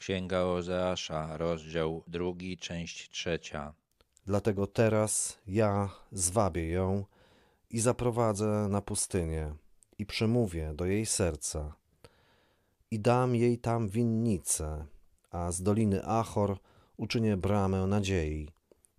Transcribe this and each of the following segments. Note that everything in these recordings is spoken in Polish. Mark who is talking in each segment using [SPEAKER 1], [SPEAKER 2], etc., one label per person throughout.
[SPEAKER 1] Księga Ozeasza, rozdział drugi, część trzecia.
[SPEAKER 2] Dlatego teraz ja zwabię ją i zaprowadzę na pustynię i przemówię do jej serca i dam jej tam winnicę, a z doliny Achor uczynię bramę nadziei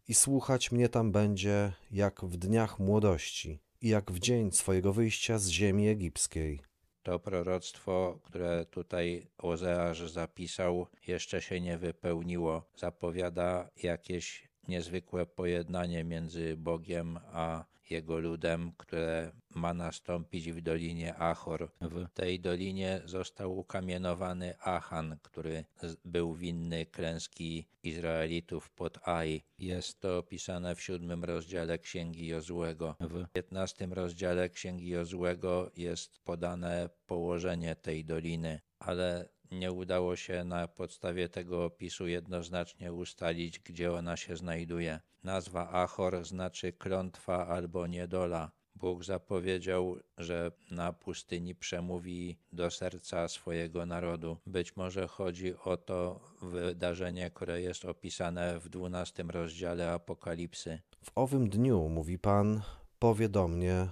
[SPEAKER 2] i słuchać mnie tam będzie jak w dniach młodości i jak w dzień swojego wyjścia z ziemi egipskiej.
[SPEAKER 1] To proroctwo, które tutaj Ozeasz zapisał, jeszcze się nie wypełniło. Zapowiada jakieś niezwykłe pojednanie między Bogiem a jego ludem, które ma nastąpić w dolinie Achor. W tej dolinie został ukamienowany Achan, który był winny klęski Izraelitów pod Ai. Jest to opisane w siódmym rozdziale Księgi Jozłego. W piętnastym rozdziale Księgi Jozłego jest podane położenie tej doliny, ale nie udało się na podstawie tego opisu jednoznacznie ustalić, gdzie ona się znajduje. Nazwa Achor znaczy klątwa albo niedola. Bóg zapowiedział, że na pustyni przemówi do serca swojego narodu. Być może chodzi o to wydarzenie, które jest opisane w dwunastym rozdziale Apokalipsy.
[SPEAKER 2] W owym dniu, mówi Pan, powie do mnie,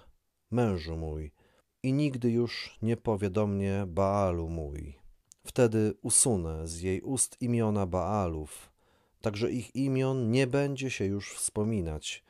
[SPEAKER 2] mężu mój, i nigdy już nie powie do mnie, Baalu mój. Wtedy usunę z jej ust imiona Baalów, także ich imion nie będzie się już wspominać.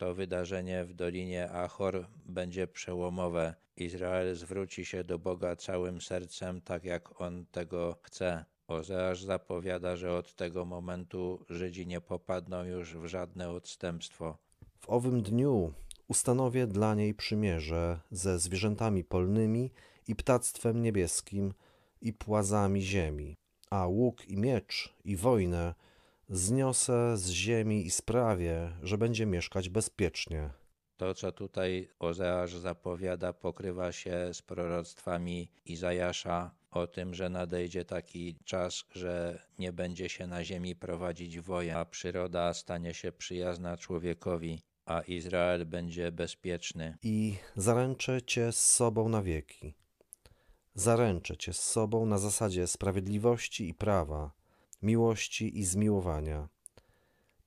[SPEAKER 1] To wydarzenie w Dolinie Achor będzie przełomowe. Izrael zwróci się do Boga całym sercem, tak jak on tego chce. Ozeasz zapowiada, że od tego momentu Żydzi nie popadną już w żadne odstępstwo.
[SPEAKER 2] W owym dniu ustanowię dla niej przymierze ze zwierzętami polnymi i ptactwem niebieskim i płazami ziemi, a łuk i miecz i wojnę zniosę z ziemi i sprawię, że będzie mieszkać bezpiecznie.
[SPEAKER 1] To, co tutaj Ozeasz zapowiada, pokrywa się z proroctwami Izajasza o tym, że nadejdzie taki czas, że nie będzie się na ziemi prowadzić wojen, a przyroda stanie się przyjazna człowiekowi, a Izrael będzie bezpieczny.
[SPEAKER 2] I zaręczę cię z sobą na wieki. Zaręczę cię z sobą na zasadzie sprawiedliwości i prawa, miłości i zmiłowania.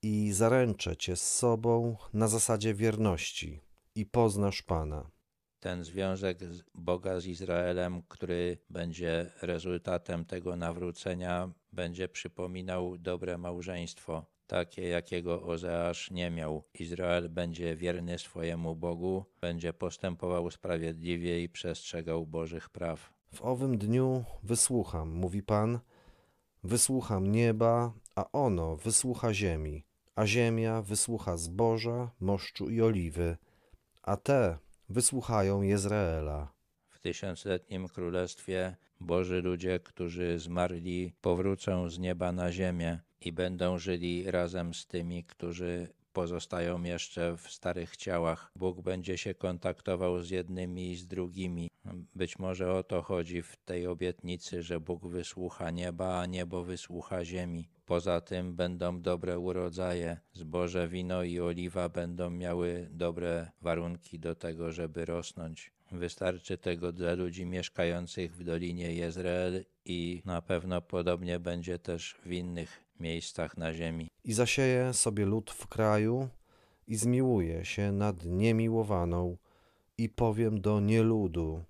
[SPEAKER 2] I zaręczę cię z sobą na zasadzie wierności i poznasz Pana.
[SPEAKER 1] Ten związek Boga z Izraelem, który będzie rezultatem tego nawrócenia, będzie przypominał dobre małżeństwo, takie jakiego Ozeasz nie miał. Izrael będzie wierny swojemu Bogu, będzie postępował sprawiedliwie i przestrzegał Bożych praw.
[SPEAKER 2] W owym dniu wysłucham, mówi Pan, wysłucham nieba, a ono wysłucha ziemi, a ziemia wysłucha zboża, moszczu i oliwy, a te wysłuchają Jezreela.
[SPEAKER 1] W tysiącletnim królestwie Boży ludzie, którzy zmarli, powrócą z nieba na ziemię i będą żyli razem z tymi, którzy pozostają jeszcze w starych ciałach. Bóg będzie się kontaktował z jednymi i z drugimi. Być może o to chodzi w tej obietnicy, że Bóg wysłucha nieba, a niebo wysłucha ziemi. Poza tym będą dobre urodzaje. Zboże, wino i oliwa będą miały dobre warunki do tego, żeby rosnąć. Wystarczy tego dla ludzi mieszkających w Dolinie Jezreel i na pewno podobnie będzie też w innych miejscach na ziemi.
[SPEAKER 2] I zasieje sobie lud w kraju i zmiłuje się nad niemiłowaną i powiem do nieludu,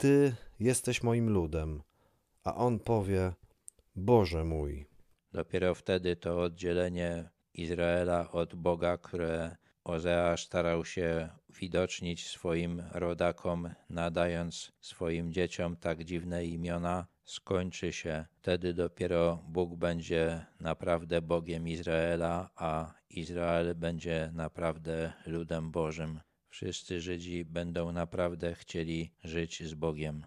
[SPEAKER 2] Ty jesteś moim ludem, a on powie, Boże mój.
[SPEAKER 1] Dopiero wtedy to oddzielenie Izraela od Boga, które Ozeasz starał się widocznić swoim rodakom, nadając swoim dzieciom tak dziwne imiona, skończy się. Wtedy dopiero Bóg będzie naprawdę Bogiem Izraela, a Izrael będzie naprawdę ludem Bożym. Wszyscy Żydzi będą naprawdę chcieli żyć z Bogiem.